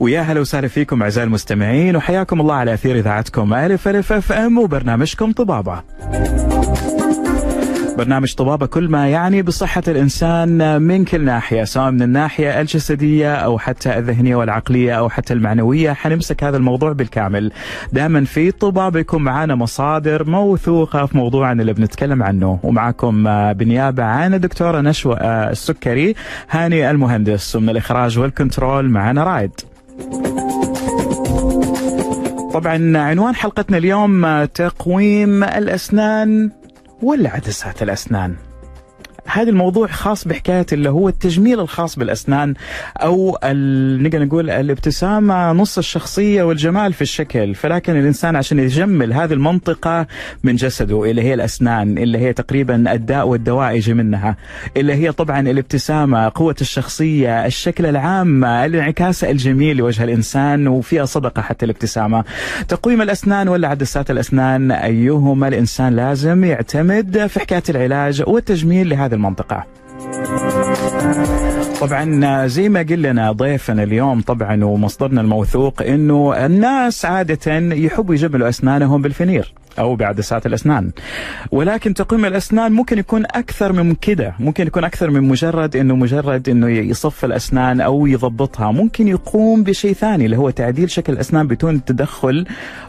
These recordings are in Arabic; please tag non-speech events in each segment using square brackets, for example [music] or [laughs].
ويا هلا وسهلا فيكم أعزائي المستمعين وحياكم الله على أثير إذاعتكم ألف ألف أف أم وبرنامجكم طبابة. برنامج طبابة كل ما يعني بصحة الإنسان من كل ناحية سواء من الناحية الجسدية أو حتى الذهنية والعقلية أو حتى المعنوية. حنمسك هذا الموضوع بالكامل. دائما في طبابة يكون معنا مصادر موثوقة في موضوعنا اللي بنتكلم عنه. ومعكم آه، بنيابة عن الدكتورة نشوى آه، السكري هاني المهندس. ومن الإخراج والكنترول معنا رايد طبعا عنوان حلقتنا اليوم آه، تقويم الأسنان. ولا عدسات الأسنان. هذا الموضوع خاص بحكاية اللي هو التجميل الخاص بالأسنان أو نقدر نقول الابتسامة نص الشخصية والجمال في الشكل. فلكن الإنسان عشان يجمل هذه المنطقة من جسده اللي هي الأسنان اللي هي تقريبا الداء والدواء يجي منها اللي هي طبعا الابتسامة قوة الشخصية الشكل العام الانعكاس الجميل لوجه الإنسان وفيها صدقة حتى الابتسامة. تقويم الأسنان ولا عدسات الأسنان أيهما الإنسان لازم يعتمد في حكاية العلاج والتجميل لهذه المنطقة. طبعا زي ما قل لنا ضيفنا اليوم طبعا ومصدرنا الموثوق إنه الناس عادة يحبوا يجملوا أسنانهم بالفينير أو بعدسات الأسنان. ولكن تقويم الأسنان ممكن يكون أكثر من كده. ممكن يكون أكثر من مجرد إنه مجرد إنه يصف الأسنان أو يضبطها. ممكن يقوم بشيء ثاني اللي هو تعديل شكل الأسنان بدون تدخل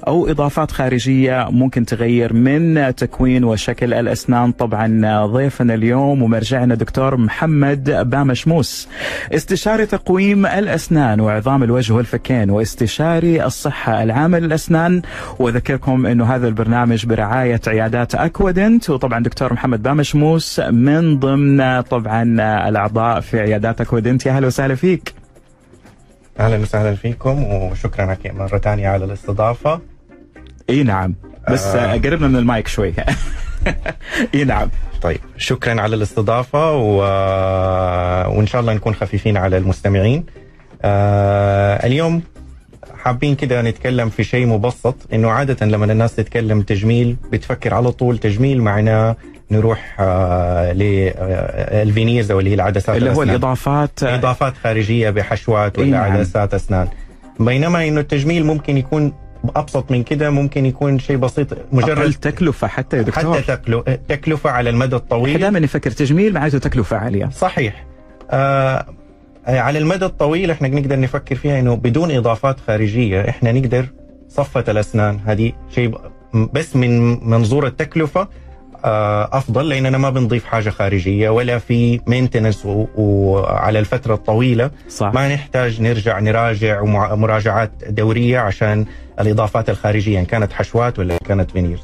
أو إضافات خارجية ممكن تغير من تكوين وشكل الأسنان. طبعا ضيفنا اليوم ومرجعنا دكتور محمد بامشموس. استشاري تقويم الأسنان وعظام الوجه والفكين واستشاري الصحة العامة للأسنان. وأذكركم إنه هذا البرنامج برعاية عيادات اكودنت وطبعا دكتور محمد بامشموس من ضمن طبعا الأعضاء في عيادات اكودنت يا أهلا وسهلا فيك. أهلا وسهلا فيكم وشكرا لك مرة ثانية على الاستضافة. إي نعم. بس آه. قربنا من المايك شوي. [laughs] إي نعم. طيب شكرا على الاستضافة و... وإن شاء الله نكون خفيفين على المستمعين. آه اليوم حابين كده نتكلم في شيء مبسط إنه عادة لما الناس تتكلم تجميل بتفكر على طول تجميل معناه نروح آه للفينيرز أو اللي هي العدسات اللي هو الأسنان. الإضافات. إضافات خارجية بحشوات ولا نعم. عدسات أسنان. بينما إنه التجميل ممكن يكون أبسط من كده ممكن يكون شيء بسيط أقل مجرد تكلفة حتى يا دكتور. حتى تكلو- تكلفة على المدى إحنا الطويل دائما نفكر تجميل معناته تكلفة عالية. صحيح. آه على المدى الطويل إحنا نقدر نفكر فيها إنه بدون إضافات خارجية إحنا نقدر نصف الأسنان. هذه شيء بس من منظور التكلفة آه أفضل لأننا ما بنضيف حاجة خارجية ولا في maintenance وعلى الفترة الطويلة. صح. ما نحتاج نرجع نراجع مراجعات دورية عشان الإضافات الخارجية إن كانت حشوات ولا كانت veneers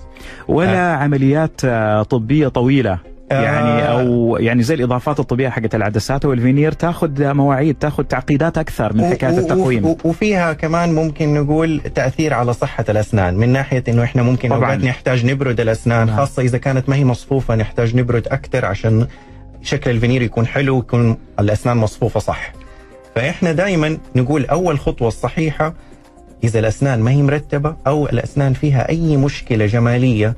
ولا عمليات آه، طبية طويلة. يعني آه. أو يعني زي الإضافات الطبيه حقت العدسات والفينير تاخذ مواعيد تاخذ تعقيدات أكثر من حكاية التقويم وفيها كمان ممكن نقول تأثير على صحة الأسنان من ناحية إنه إحنا ممكن. أوقات نحتاج نبرد الأسنان نعم. خاصة إذا كانت ما هي مصفوفة نحتاج نبرد أكثر عشان شكل الفينير يكون حلو ويكون الأسنان مصفوفة صح فإحنا دائما نقول أول خطوة الصحيحة إذا الأسنان ما هي مرتبة أو الأسنان فيها أي مشكلة جمالية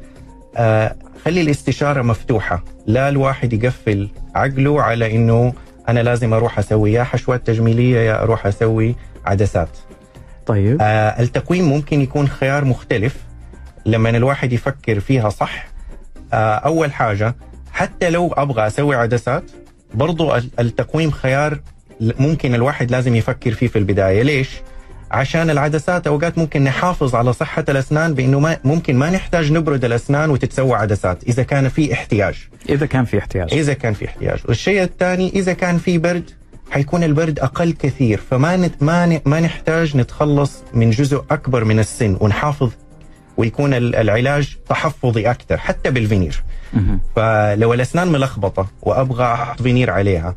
آه خلي الاستشارة مفتوحة. لا الواحد يقفل عقله على إنه أنا لازم أروح أسوي يا حشوات تجميلية يا أروح أسوي عدسات. طيب. آه التقويم ممكن يكون خيار مختلف. لما الواحد يفكر فيها صح آه أول حاجة حتى لو أبغى أسوي عدسات برضو ال- التقويم خيار ممكن الواحد لازم يفكر فيه في البداية. ليش؟ عشان العدسات أوقات ممكن نحافظ على صحة الأسنان بإنه ما ممكن ما نحتاج نبرد الأسنان وتتسوى عدسات إذا كان في احتياج. إذا كان في احتياج. إذا كان في احتياج. والشيء الثاني إذا كان في برد حيكون البرد أقل كثير فما نت ما ن- ما نحتاج نتخلص من جزء أكبر من السن ونحافظ ويكون ال- العلاج تحفظي أكثر حتى بالفينير. فلو الأسنان ملخبطة وأبغى أحط فينير عليها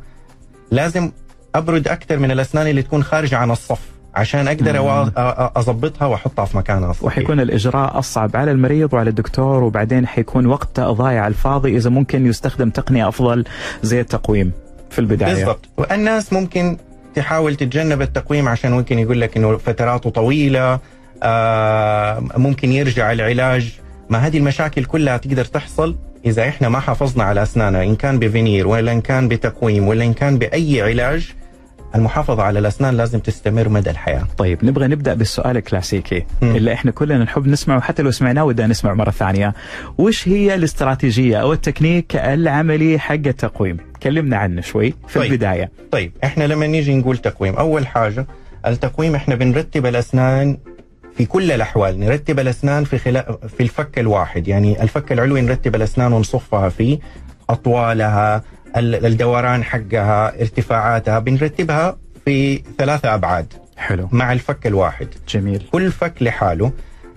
لازم أبرد أكثر من الأسنان اللي تكون خارجة عن الصف. عشان أقدر أ- اظبطها وأحطها في مكانها الصحيح وحيكون الإجراء أصعب على المريض وعلى الدكتور وبعدين حيكون وقت ضايع على الفاضي إذا ممكن يستخدم تقنية أفضل زي التقويم في البداية. بالضبط. والناس ممكن تحاول تتجنب التقويم عشان ممكن يقول لك إنه فتراته طويلة آه ممكن يرجع العلاج. ما هذه المشاكل كلها تقدر تحصل إذا إحنا ما حافظنا على أسناننا إن كان بفينير ولا إن كان بتقويم ولا إن كان بأي علاج. المحافظة على الأسنان لازم تستمر مدى الحياة طيب نبغى نبدأ بالسؤال الكلاسيكي مم. اللي إحنا كلنا نحب نسمعه حتى لو سمعناه ودنا نسمع مرة ثانية وش هي الاستراتيجية أو التكنيك العملي حق التقويم كلمنا عنه شوي في طيب. البداية طيب إحنا لما نيجي نقول تقويم أول حاجة التقويم إحنا بنرتب الأسنان في كل الأحوال نرتب الأسنان في خلال في الفك الواحد يعني الفك العلوي نرتب الأسنان ونصفها فيه أطوالها ال- الدوران حقها ارتفاعاتها بنرتبها في ثلاثة أبعاد. حلو. مع الفك الواحد. جميل. كل فك لحاله.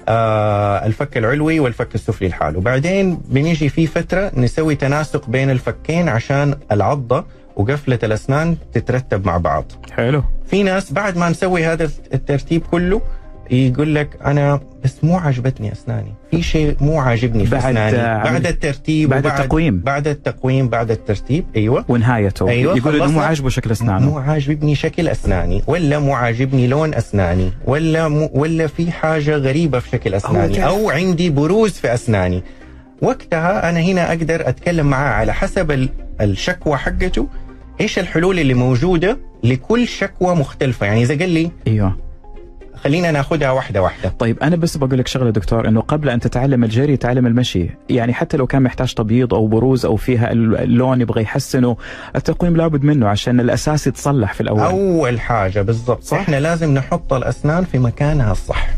آه الفك العلوي والفك السفلي لحاله. بعدين بنيجي في فترة نسوي تناسق بين الفكين عشان العضة وقفلة الأسنان تترتب مع بعض. حلو. في ناس بعد ما نسوي هذا الترتيب كله يقول لك أنا بس مو عجبتني أسناني. في شيء مو عاجبني في بعد- أسناني. عمل- بعد الترتيب بعد التقويم. بعد التقويم بعد الترتيب أيوه. ونهايته. أيوة، يقول إنه مو. عاجبه شكل مو اسنانه عاجبني شكل أسناني ولا مو عاجبني لون أسناني ولا مو ولا في حاجة غريبة في شكل أسناني أو عندي بروز في أسناني. وقتها أنا هنا أقدر أتكلم معاه على حسب ال- الشكوى حقته. إيش الحلول اللي موجودة لكل شكوى مختلفة؟ يعني إذا قال لي أيوه. خلينا ناخذها واحدة واحدة. طيب أنا بس بقول لك شغلة دكتور إنه قبل أن تتعلم الجري تعلم المشي. يعني حتى لو كان محتاج تبييض أو بروز أو فيها اللون يبغى يحسنه التقويم لابد منه عشان الأساس يتصلح في الأول. أول حاجة بالضبط. صح. إحنا لازم نحط الأسنان في مكانها الصح.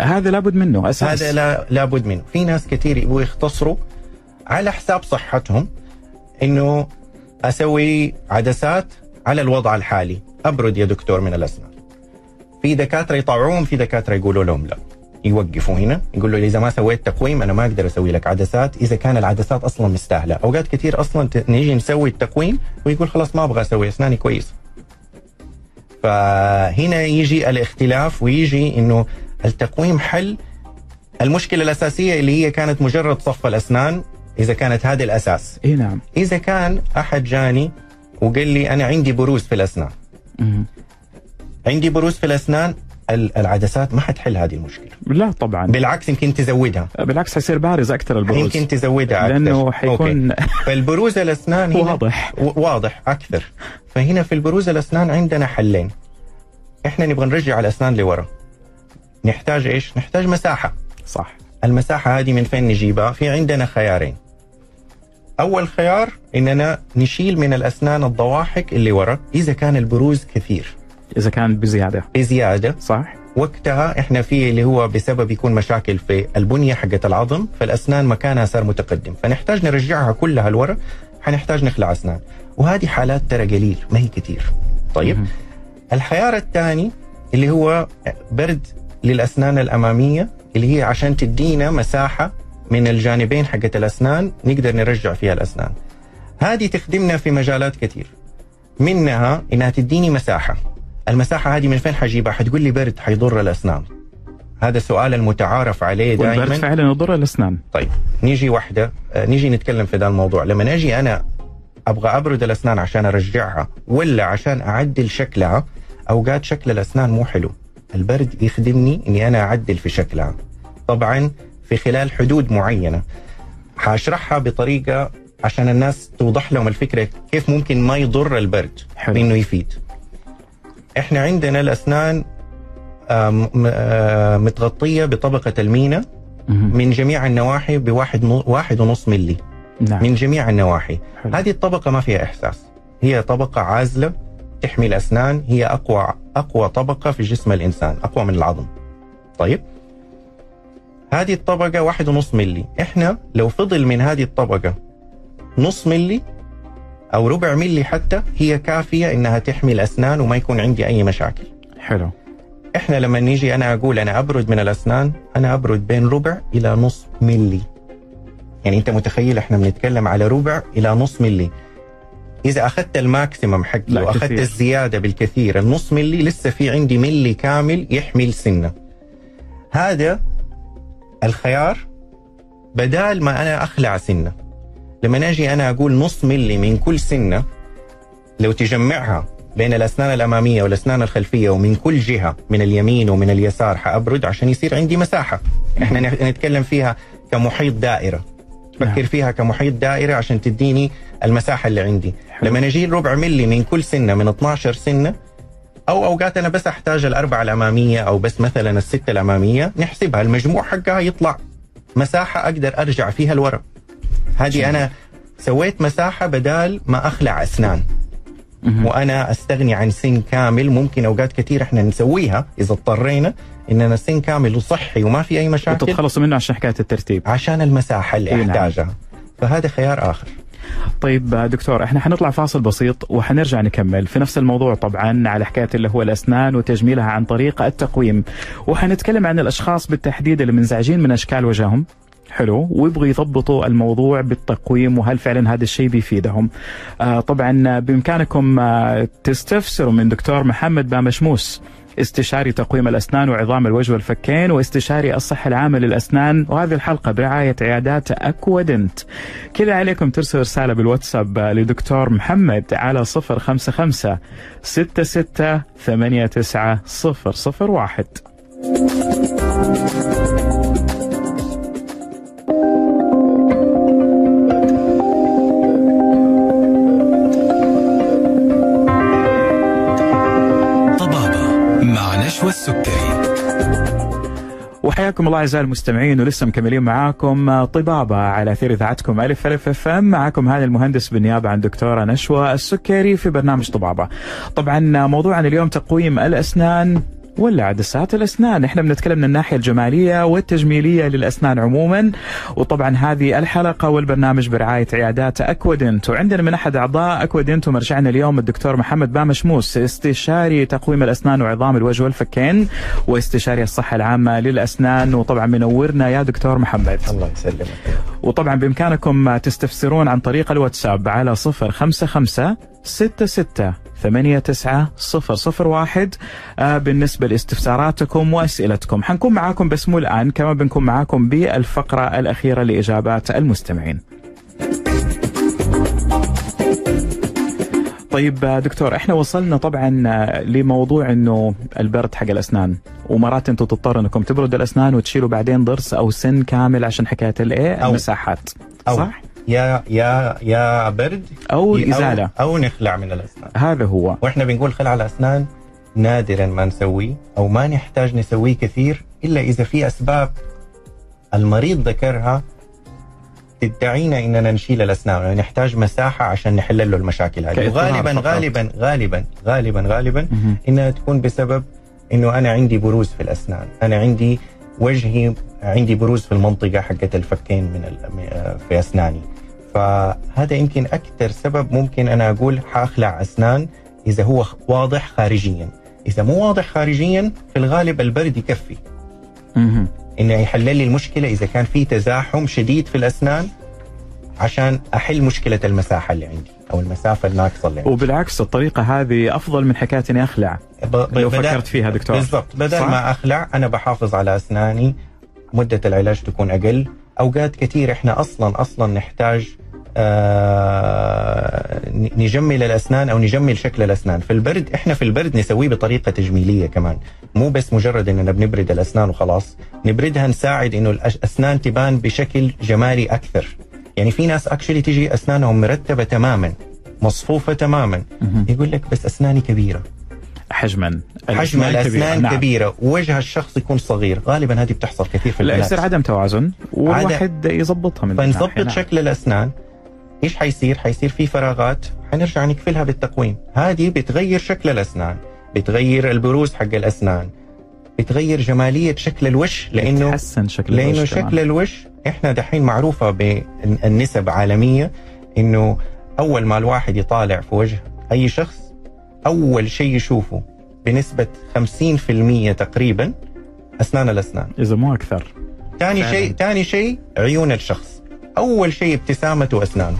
هذا لابد منه أساس. هذا لا لابد منه. في ناس كثير يبغوا يختصروا على حساب صحتهم إنه أسوي عدسات على الوضع الحالي. أبرد يا دكتور من الأسنان. في دكاترة يطوعوهم في دكاترة يقولوا لهم لا. يوقفوا هنا يقول له إذا ما سويت تقويم أنا ما أقدر أسوي لك عدسات إذا كان العدسات أصلا مستاهلة. أوقات كثير أصلا نيجي نسوي التقويم ويقول خلاص ما أبغى أسوي أسناني كويس فهنا يجي الاختلاف ويجي إنه التقويم حل. المشكلة الأساسية اللي هي كانت مجرد صف الأسنان إذا كانت هذا الأساس. إي نعم. إذا كان أحد جاني وقال لي أنا عندي بروز في الأسنان. عندي بروز في الأسنان ال- العدسات ما حتحل هذه المشكلة. لا طبعا. بالعكس يمكن تزودها. بالعكس حيصير بارز أكثر البروز. يمكن تزودها أكثر. لأنه حيكون. [laughs] فالبروز الأسنان واضح. واضح أكثر. فهنا في البروز الأسنان عندنا حلين. إحنا نبغى نرجع الأسنان لورا. نحتاج إيش؟ نحتاج مساحة. صح. المساحة هذه من فين نجيبها؟ في عندنا خيارين. أول خيار إننا نشيل من الأسنان الضواحك اللي ورا إذا كان البروز كثير. إذا كان بزيادة. بزيادة. صح. وقتها إحنا في اللي هو بسبب يكون مشاكل في البنية حقت العظم فالأسنان مكانها صار متقدم. فنحتاج نرجعها كلها لورا حنحتاج نخلع أسنان. وهذه حالات ترى قليل ما هي كثير طيب. مهم. الخيار الثاني اللي هو برد للأسنان الأمامية اللي هي عشان تدينا مساحة من الجانبين حقت الأسنان نقدر نرجع فيها الأسنان. هذه تخدمنا في مجالات كثير منها إنها تديني مساحة. المساحة هذه من فين حجيبها؟ حتقول لي برد حيضر الأسنان. هذا السؤال المتعارف عليه والبرد دائما. فعلا يضر الأسنان. طيب نيجي واحدة آه، نيجي نتكلم في ذا الموضوع. لما أجي أنا أبغى أبرد الأسنان عشان أرجعها ولا عشان أعدل شكلها أوقات شكل الأسنان مو حلو. البرد يخدمني إني أنا أعدل في شكلها. طبعا في خلال حدود معينة. حاشرحها بطريقة عشان الناس توضح لهم الفكرة كيف ممكن ما يضر البرد حلو. إنه يفيد. إحنا عندنا الأسنان م- آه، متغطية بطبقة المينا. من جميع النواحي بواحد واحد ونص ملي نعم. من جميع النواحي. حلو. هذه الطبقة ما فيها إحساس. هي طبقة عازلة تحمي الأسنان. هي أقوى أقوى طبقة في جسم الإنسان أقوى من العظم. طيب. هذه الطبقة واحد ونص ملي إحنا لو فضل من هذه الطبقة نص ملي أو ربع ملي حتى هي كافية إنها تحمي الأسنان وما يكون عندي أي مشاكل. حلو. إحنا لما نيجي أنا أقول أنا أبرد من الأسنان أنا أبرد بين ربع إلى نص ملي. يعني أنت متخيل إحنا بنتكلم على ربع إلى نص ملي. إذا أخذت الماكسيمم حقي وأخذت كثير. الزيادة بالكثير النص ملي لسه في عندي ملي كامل يحمي السنة. هذا الخيار بدال ما أنا أخلع سنة. لما أجي أنا أقول نص ملي من كل سنة لو تجمعها بين الأسنان الأمامية والأسنان الخلفية ومن كل جهة من اليمين ومن اليسار حأبرد عشان يصير عندي مساحة إحنا نتكلم فيها كمحيط دائرة نعم. فكر فيها كمحيط دائرة عشان تديني المساحة اللي عندي. لما نجي ربع ملي من كل سنة من 12 سنة أو أوقات أنا بس أحتاج الأربعة الأمامية أو بس مثلا الستة الأمامية نحسبها المجموع حقها يطلع مساحة أقدر أرجع فيها لورا هذه أنا سويت مساحة بدال ما أخلع أسنان. وأنا أستغني عن سن كامل ممكن أوقات كثير إحنا نسويها إذا اضطرينا إننا سن كامل وصحي وما في أي مشاكل. وتتخلصوا منه عشان حكاية الترتيب. عشان المساحة اللي نعم. أحتاجها. فهذا خيار آخر. طيب دكتور إحنا حنطلع فاصل بسيط وحنرجع نكمل. في نفس الموضوع طبعا على حكاية اللي هو الأسنان وتجميلها عن طريق التقويم. وحنتكلم عن الأشخاص بالتحديد اللي منزعجين من أشكال وجههم. حلو ويبغوا يضبطوا الموضوع بالتقويم وهل فعلا هذا الشيء بيفيدهم. آه طبعا بإمكانكم آه تستفسروا من دكتور محمد بامشموس استشاري تقويم الأسنان وعظام الوجه والفكين واستشاري الصحة العامة للأسنان. وهذه الحلقة برعاية عيادات أكوادنت. كذا عليكم ترسلوا رسالة بالواتساب لدكتور محمد على 055 66 89 001 مع نشوى السكري وحياكم الله أعزائي المستمعين ولسه مكملين معاكم طبابة على أثير إذاعتكم ألف ألف FM معاكم هاني المهندس بالنيابة عن دكتورة نشوى السكري في برنامج طبابة. طبعا موضوعنا اليوم تقويم الأسنان ولا عدسات الأسنان، إحنا بنتكلم من الناحية الجمالية والتجميلية للأسنان عموما. وطبعا هذه الحلقة والبرنامج برعاية عيادات أكوادنت. وعندنا من أحد أعضاء أكوادنت ومرجعنا اليوم الدكتور محمد بامشموس استشاري تقويم الأسنان وعظام الوجه والفكين واستشاري الصحة العامة للأسنان. وطبعا منورنا يا دكتور محمد. الله يسلمك. وطبعا بإمكانكم تستفسرون عن طريق الواتساب على 055 66 89 001 آه، بالنسبة لاستفساراتكم وأسئلتكم حنكون معاكم بس مو الآن كما بنكون معاكم بالفقرة الأخيرة لإجابات المستمعين. طيب آه، دكتور إحنا وصلنا طبعا آه، لموضوع إنه البرد حق الأسنان ومرات أنتم تضطروا إنكم تبردوا الأسنان وتشيلوا بعدين ضرس أو سن كامل عشان حكاية الايه المساحات أو. صح؟ يا يا يا برد أو أو- الإزالة. أو نخلع من الأسنان. هذا هو. وإحنا بنقول خلع الأسنان نادرا ما نسويه أو ما نحتاج نسويه كثير إلا إذا في أسباب المريض ذكرها تدعينا إننا نشيل الأسنان ونحتاج مساحة عشان نحل له المشاكل هذه. وغالبا فقط. غالبا غالبا غالبا غالبا. إنها تكون بسبب إنه أنا عندي بروز في الأسنان، أنا عندي وجهي عندي بروز في المنطقة حقت الفكين من ال- في أسناني. فهذا يمكن أكثر سبب ممكن أنا أقول حأخلع أسنان إذا هو واضح خارجيا. إذا مو واضح خارجيا في الغالب البرد يكفي. إنه يحل لي المشكلة إذا كان في تزاحم شديد في الأسنان عشان أحل مشكلة المساحة اللي عندي أو المسافة الناقصة اللي. وبالعكس الطريقة هذه أفضل من حكاية إني أخلع. ب- ب- لو فكرت فيها دكتور. بالضبط. بدل صح؟ ما أخلع أنا بحافظ على أسناني. مدة العلاج تكون أقل. أوقات كثير إحنا أصلا أصلا نحتاج آه نجمل الأسنان أو نجمل شكل الأسنان. في البرد إحنا في البرد نسويه بطريقة تجميلية كمان. مو بس مجرد إننا بنبرد الأسنان وخلاص. نبردها نساعد إنه الأسنان تبان بشكل جمالي أكثر. يعني في ناس اكشلي تيجي أسنانهم مرتبة تماما مصفوفة تماما. يقول لك بس أسناني كبيرة. حجما. حجم الأسنان نعم. كبيرة. ووجه الشخص يكون صغير. غالبا هذه بتحصل كثير في لا البنات. يصير عدم توازن والواحد يظبطها من فنظبط. شكل الأسنان. إيش حيصير؟ حيصير في فراغات. حنرجع نقفلها بالتقويم. هذه بتغير شكل الأسنان. بتغير البروز حق الأسنان. بتغير جمالية شكل الوش لأنه يتحسن شكل لأنه الوجه كمان. شكل الوش إحنا دحين معروفة بالنسب عالمية إنه أول ما الواحد يطالع في وجه أي شخص أول شيء يشوفه بنسبة 50% تقريبا أسنان الأسنان إذا مو أكثر ثاني. شيء ثاني شيء عيون الشخص أول شيء ابتسامته واسنانه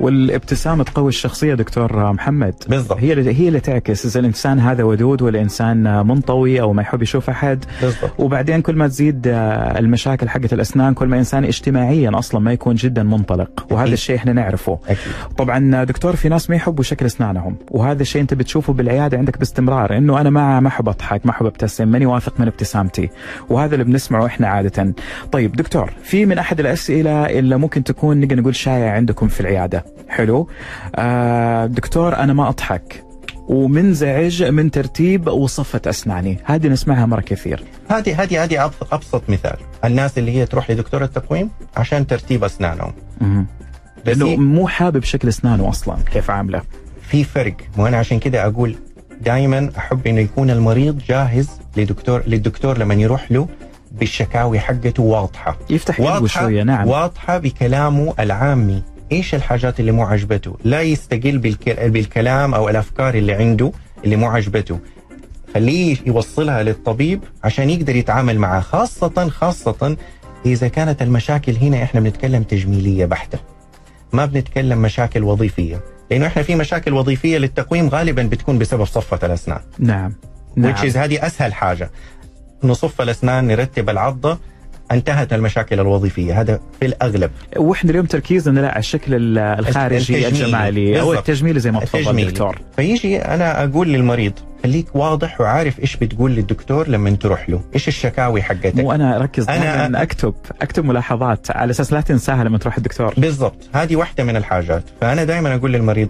والابتسامة تقوي الشخصية دكتور محمد. بالضبط. هي هي اللي تعكس. إذا الإنسان هذا ودود ولا انسان منطوي أو ما يحب يشوف أحد. بالضبط. وبعدين كل ما تزيد آه، المشاكل حقت الأسنان كل ما إنسان اجتماعيا أصلا ما يكون جدا منطلق. وهذا أكيد. الشيء إحنا نعرفه. أكيد. طبعا دكتور في ناس ما يحبوا شكل أسنانهم. وهذا الشيء أنت بتشوفه بالعيادة عندك باستمرار إنه أنا ما ما أحب أضحك ما أحب أبتسم ماني واثق من ابتسامتي. وهذا اللي بنسمعه إحنا عاده. طيب دكتور في من أحد الأسئلة اللي ممكن تكون نقدر نقول شائعة عندكم في العيادة؟ حلو. آه دكتور أنا ما أضحك. ومنزعج من ترتيب وصفة أسناني. هذه نسمعها مرة كثير. هذه هذه هذه أبسط, أبسط مثال. الناس اللي هي تروح لدكتور التقويم عشان ترتيب. بس لأنه مو حابب شكل أسنانه أصلا كيف عامله؟ في فرق. وأنا عشان كده أقول دائما أحب إنه يكون المريض جاهز لدكتور للدكتور لما يروح له بالشكاوي حقته واضحة. يفتح واضحه شوية نعم. واضحة بكلامه العامي. إيش الحاجات اللي مو عجبته؟ لا يستقل بالك... بالكلام أو الأفكار اللي عنده اللي مو عجبته. خليه يوصلها للطبيب عشان يقدر يتعامل معها خاصة خاصة إذا كانت المشاكل هنا إحنا بنتكلم تجميلية بحتة. ما بنتكلم مشاكل وظيفية لأنه إحنا في مشاكل وظيفية للتقويم غالبا بتكون بسبب صفة الأسنان. نعم. نعم. نعم which is هذه أسهل حاجة. نصف الأسنان نرتب العضة انتهت المشاكل الوظيفية هذا في الأغلب. وإحنا اليوم تركيزنا لا على الشكل ال- الخارجي. الجمالي. أو بالضبط. التجميلي زي ما تفضل. دكتور. فيجي أنا أقول للمريض خليك واضح وعارف إيش بتقول للدكتور لما تروح له. إيش الشكاوي حقتك؟ مو أنا أركز أنا- دائما أكتب أكتب ملاحظات على أساس لا تنساها لما تروح الدكتور. بالضبط. هذه واحدة من الحاجات. فأنا دائما أقول للمريض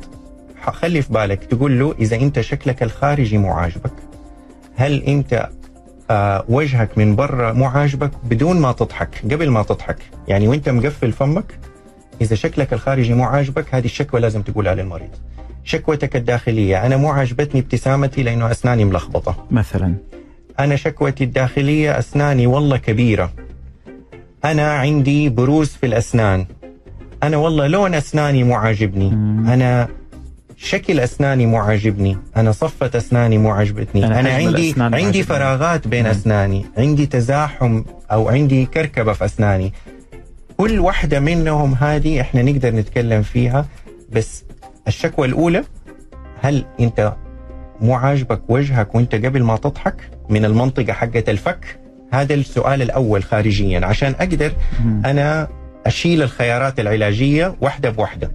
خلي في بالك تقول له إذا أنت شكلك الخارجي مو عاجبك هل آه وجهك من برا مو عاجبك بدون ما تضحك قبل ما تضحك. يعني وانت مقفل فمك إذا شكلك الخارجي مو عاجبك هذه الشكوى لازم تقولها للمريض. شكوتك الداخلية أنا مو عاجبتني ابتسامتي لأنه أسناني ملخبطة. مثلا؟ أنا شكوتي الداخلية أسناني والله كبيرة. أنا عندي بروز في الأسنان. أنا والله لون أسناني مو عاجبني. مم. شكل أسناني مو عاجبني أنا صفة أسناني مو عاجبتني أنا أنا, عندي عندي. فراغات بين مم. أسناني. عندي تزاحم أو عندي كركبة في أسناني. كل واحدة منهم هذه إحنا نقدر نتكلم فيها. بس الشكوى الأولى هل أنت مو عاجبك وجهك وأنت قبل ما تضحك من المنطقة حقة الفك؟ هذا السؤال الأول خارجيا عشان أقدر مم. أنا أشيل الخيارات العلاجية واحدة بواحدة.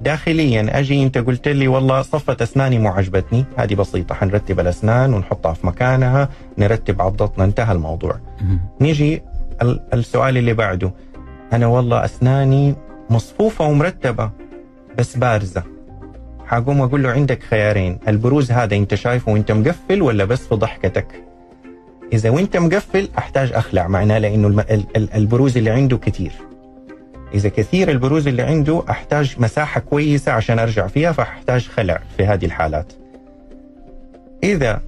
داخليا أجي أنت قلت لي والله صفة أسناني مو عجبتني. هذه بسيطة حنرتب الأسنان ونحطها في مكانها نرتب عضتنا انتهى الموضوع. نيجي ال- السؤال اللي بعده. أنا والله أسناني مصفوفة ومرتبة بس بارزة. حقوم أقول له عندك خيارين البروز هذا أنت شايفه وأنت مقفل ولا بس في ضحكتك؟ إذا وأنت مقفل أحتاج أخلع معناه ال- البروز اللي عنده كثير إذا كثير البروز اللي عنده أحتاج مساحة كويسة عشان أرجع فيها فأحتاج خلع في هذه الحالات. إذا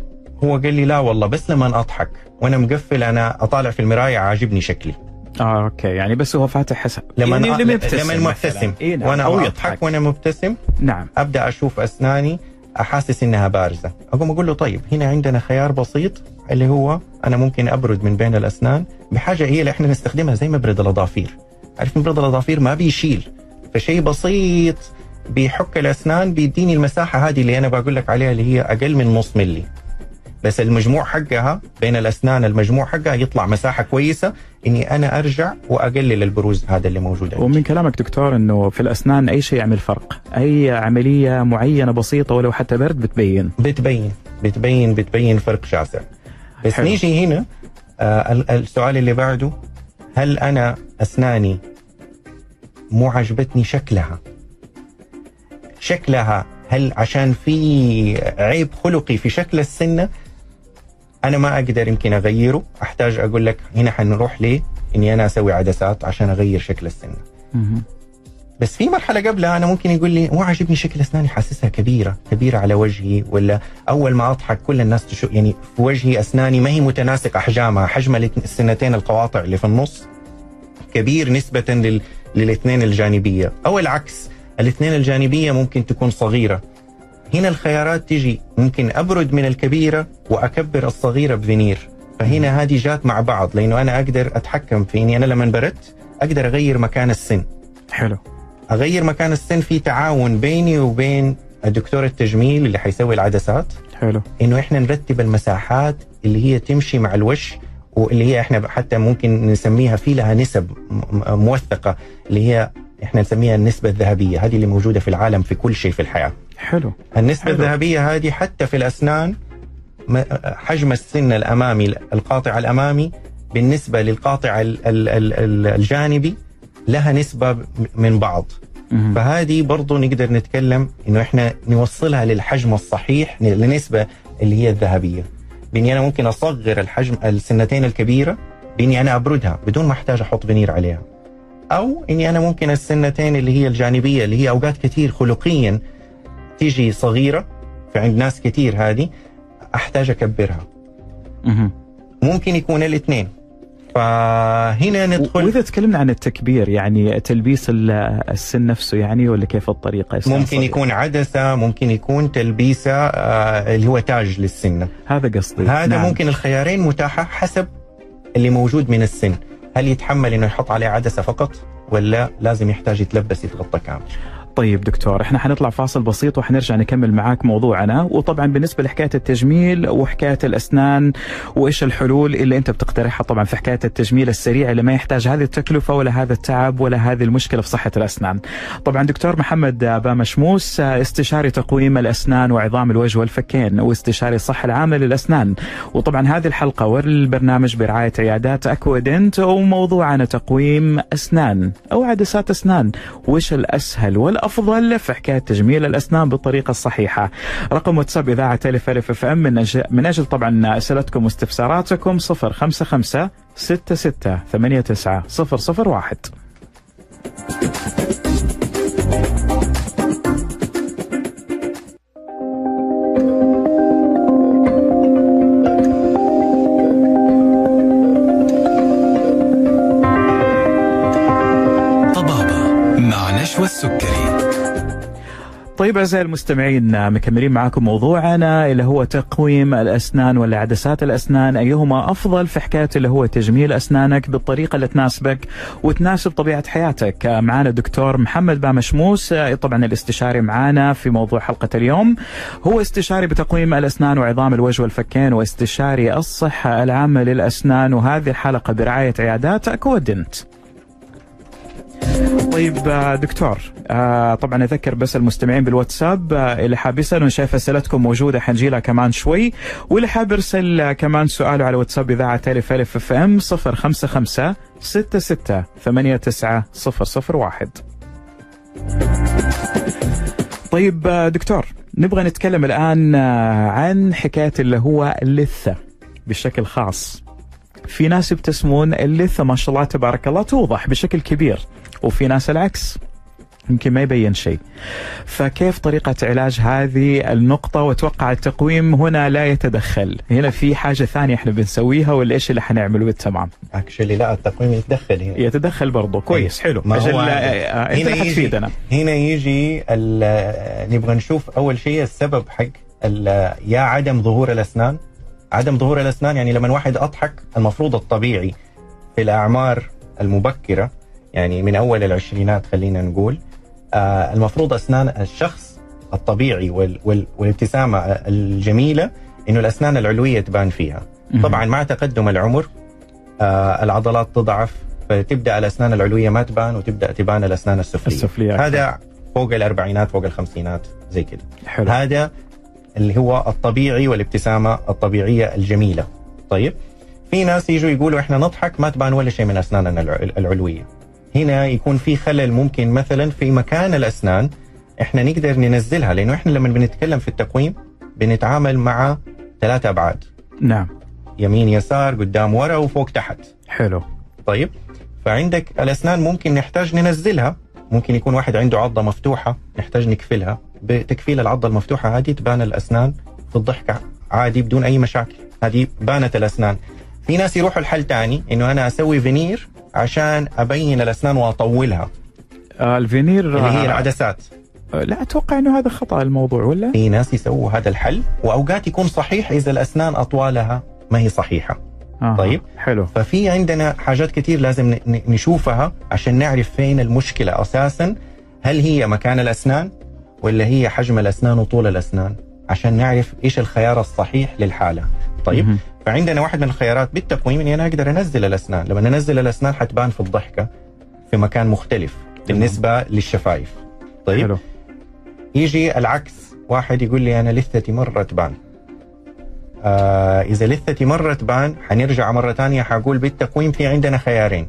هو قال لي لا والله بس لما أضحك وأنا مقفل أنا أطالع في المراية عاجبني شكلي. آه أوكي. يعني بس هو فاتح حساب. لما يعني لما يبتسم لما. مبتسم إيه نعم. وأنا أو يضحك. وأنا مبتسم نعم. أبدأ أشوف أسناني أحاسس إنها بارزة. أقوم أقول له طيب هنا عندنا خيار بسيط اللي هو أنا ممكن أبرد من بين الأسنان بحاجة هي اللي إحنا نستخدمها زي مبرد الأظافير. عارف مبرد الأظافير ما بيشيل فشيء بسيط بيحك الأسنان بيديني المساحة هذه اللي أنا بقول لك عليها اللي هي أقل من نص ملي بس المجموع حقها بين الأسنان المجموع حقها يطلع مساحة كويسة إني أنا أرجع وأقلل البروز هذا اللي موجود عندي. ومن كلامك دكتور إنه في الأسنان أي شيء يعمل فرق أي عملية معينة بسيطة ولو حتى برد بتبين. بتبين بتبين بتبين فرق شاسع. بس حلو. نيجي هنا آه ال- السؤال اللي بعده هل أنا أسناني مو عجبتني شكلها؟ شكلها هل عشان في عيب خلقي في شكل السنة أنا ما أقدر يمكن أغيره. أحتاج أقول لك هنا حنروح ليه؟ إني أنا أسوي عدسات عشان أغير شكل السنة. بس في مرحلة قبلها أنا ممكن يقول لي مو عاجبني شكل أسناني حاسسها كبيرة كبيرة على وجهي ولا أول ما أضحك كل الناس تشوف يعني في وجهي أسناني ما هي متناسق أحجامها حجم السنتين القواطع اللي في النص كبير نسبة لل... للاثنين الجانبية. أو العكس الاثنين الجانبية ممكن تكون صغيرة. هنا الخيارات تجي ممكن أبرد من الكبيرة وأكبر الصغيرة بفينير. فهنا هذه جات مع بعض لأنه أنا أقدر أتحكم في إني أنا لما بردت أقدر أغير مكان السن. حلو. أغير مكان السن في تعاون بيني وبين الدكتور التجميل اللي حيسوي العدسات. حلو. إنه إحنا نرتب المساحات اللي هي تمشي مع الوش واللي هي إحنا حتى ممكن نسميها في لها نسب موثقة اللي هي إحنا نسميها النسبة الذهبية هذه اللي موجودة في العالم في كل شيء في الحياة. حلو. النسبة حلو. الذهبية هذه حتى في الأسنان م- حجم السن الأمامي القاطع الأمامي بالنسبة للقاطع ال- ال- ال- ال- الجانبي لها نسبة م- من بعض. فهذه برضو نقدر نتكلم إنه إحنا نوصلها للحجم الصحيح للنسبة اللي هي الذهبية. بإني أنا ممكن أصغر الحجم السنتين الكبيرة بإني أنا أبردها بدون ما أحتاج أحط فينير عليها. أو إني أنا ممكن السنتين اللي هي الجانبية اللي هي أوقات كثير خلقيا تيجي صغيرة في عند ناس كثير هذه أحتاج أكبرها. مهم. ممكن يكون الاثنين. فهنا ندخل. وإذا تكلمنا عن التكبير يعني تلبيس ال- السن نفسه يعني ولا كيف الطريقة؟ ممكن؟ يكون عدسة ممكن يكون تلبيسة آه، اللي هو تاج للسنة هذا قصدي. هذا نعم. ممكن الخيارين متاحة حسب اللي موجود من السن. هل يتحمل إنه يحط عليه عدسة فقط ولا لازم يحتاج يتلبس يتغطى كامل؟ طيب دكتور إحنا حنطلع فاصل بسيط وحنرجع نكمل معاك موضوعنا. وطبعا بالنسبة لحكاية التجميل وحكاية الأسنان وإيش الحلول اللي أنت بتقترحها طبعا في حكاية التجميل السريع اللي ما يحتاج هذه التكلفة ولا هذا التعب ولا هذه المشكلة في صحة الأسنان. طبعا دكتور محمد بامشموس استشاري تقويم الأسنان وعظام الوجه والفكين واستشاري الصحة العامة للأسنان. وطبعا هذه الحلقة والبرنامج برعاية عيادات أكوادنت وموضوعنا تقويم أسنان أو عدسات أسنان. وش الأسهل والافضل في حكاية تجميل الأسنان بالطريقة الصحيحة. رقم واتساب إذاعة ألف ألف أف أم من أجل من أجل طبعا أسئلتكم واستفساراتكم 055 66 89 001 طبابة مع نشوى السكري طيب أعزائي المستمعين مكملين معاكم موضوعنا اللي هو تقويم الأسنان ولا عدسات الأسنان. أيهما أفضل في حكاية اللي هو تجميل أسنانك بالطريقة اللي تناسبك وتناسب طبيعة حياتك؟ معنا الدكتور محمد بامشموس طبعا الاستشاري معانا في موضوع حلقة اليوم. هو استشاري بتقويم الأسنان وعظام الوجه والفكين واستشاري الصحة العامة للأسنان وهذه الحلقة برعاية عيادات اكودنت طيب آه، دكتور آه، طبعا أذكر بس المستمعين بالواتساب آه، اللي حاب يسأل شايف أسئلتكم موجودة حنجي لها كمان شوي. واللي حاب يرسل كمان سؤاله على واتساب إذاعة الف ألف FM 055 66 89 001 طيب دكتور نبغى نتكلم الآن عن حكاية اللي هو اللثة بشكل خاص. في ناس يبتسمون اللثة ما شاء الله تبارك الله توضح بشكل كبير. وفي ناس العكس. يمكن ما يبين شيء. فكيف طريقة علاج هذه النقطة واتوقع التقويم هنا لا يتدخل؟ هنا في حاجة ثانية إحنا بنسويها ولا إيش اللي حنعمله بالتمام. اكشلي لا التقويم يتدخل هنا. يتدخل برضه كويس حلو. ما هو. آه، هنا يجي- هنا يجي نبغى نشوف أول شيء السبب حق يا عدم ظهور الأسنان. عدم ظهور الأسنان يعني لما واحد أضحك المفروض الطبيعي في الأعمار المبكرة يعني من أول العشرينات خلينا نقول. آه المفروض أسنان الشخص الطبيعي وال وال والابتسامة الجميلة إنه الأسنان العلوية تبان فيها. طبعا مع تقدم العمر آه العضلات تضعف فتبدأ الأسنان العلوية ما تبان وتبدأ تبان الأسنان السفلية. السفلية. هذا فوق الأربعينات فوق الخمسينات زي كده. حلو. هذا اللي هو الطبيعي والابتسامة الطبيعية الجميلة. طيب في ناس يجوا يقولوا إحنا نضحك ما تبان ولا شيء من أسناننا الع- العلوية. هنا يكون في خلل ممكن مثلا في مكان الأسنان. إحنا نقدر ننزلها لأنه إحنا لما بنتكلم في التقويم بنتعامل مع ثلاثة أبعاد. نعم. يمين يسار قدام ورا وفوق تحت. حلو. طيب. فعندك الأسنان ممكن نحتاج ننزلها. ممكن يكون واحد عنده عضة مفتوحة نحتاج نقفلها بتكفيل العضة المفتوحة هذه تبان الأسنان في الضحك عادي بدون أي مشاكل. هذه بانت الأسنان. في ناس يروحوا الحل تاني إنه أنا أسوي فينير عشان أبين الأسنان وأطولها آه الفينير اللي هي آه، العدسات لا أتوقع إنه هذا خطأ الموضوع ولا؟ في ناس يسووا هذا الحل وأوقات يكون صحيح إذا الأسنان أطوالها ما هي صحيحة آه. طيب. حلو ففي عندنا حاجات كتير لازم نشوفها عشان نعرف فين المشكلة أساسا هل هي مكان الأسنان ولا هي حجم الأسنان وطول الأسنان عشان نعرف إيش الخيار الصحيح للحالة طيب. فعندنا واحد من الخيارات بالتقويم إني أنا أقدر أنزل الأسنان. لما أنزل الأسنان حتبان في الضحكة في مكان مختلف بالنسبة للشفايف. طيب؟ حلو. يجي العكس. واحد يقول لي أنا لثتي مرة تبان. آه إذا لثتي مرة تبان حنرجع مرة ثانية حقول بالتقويم في عندنا خيارين.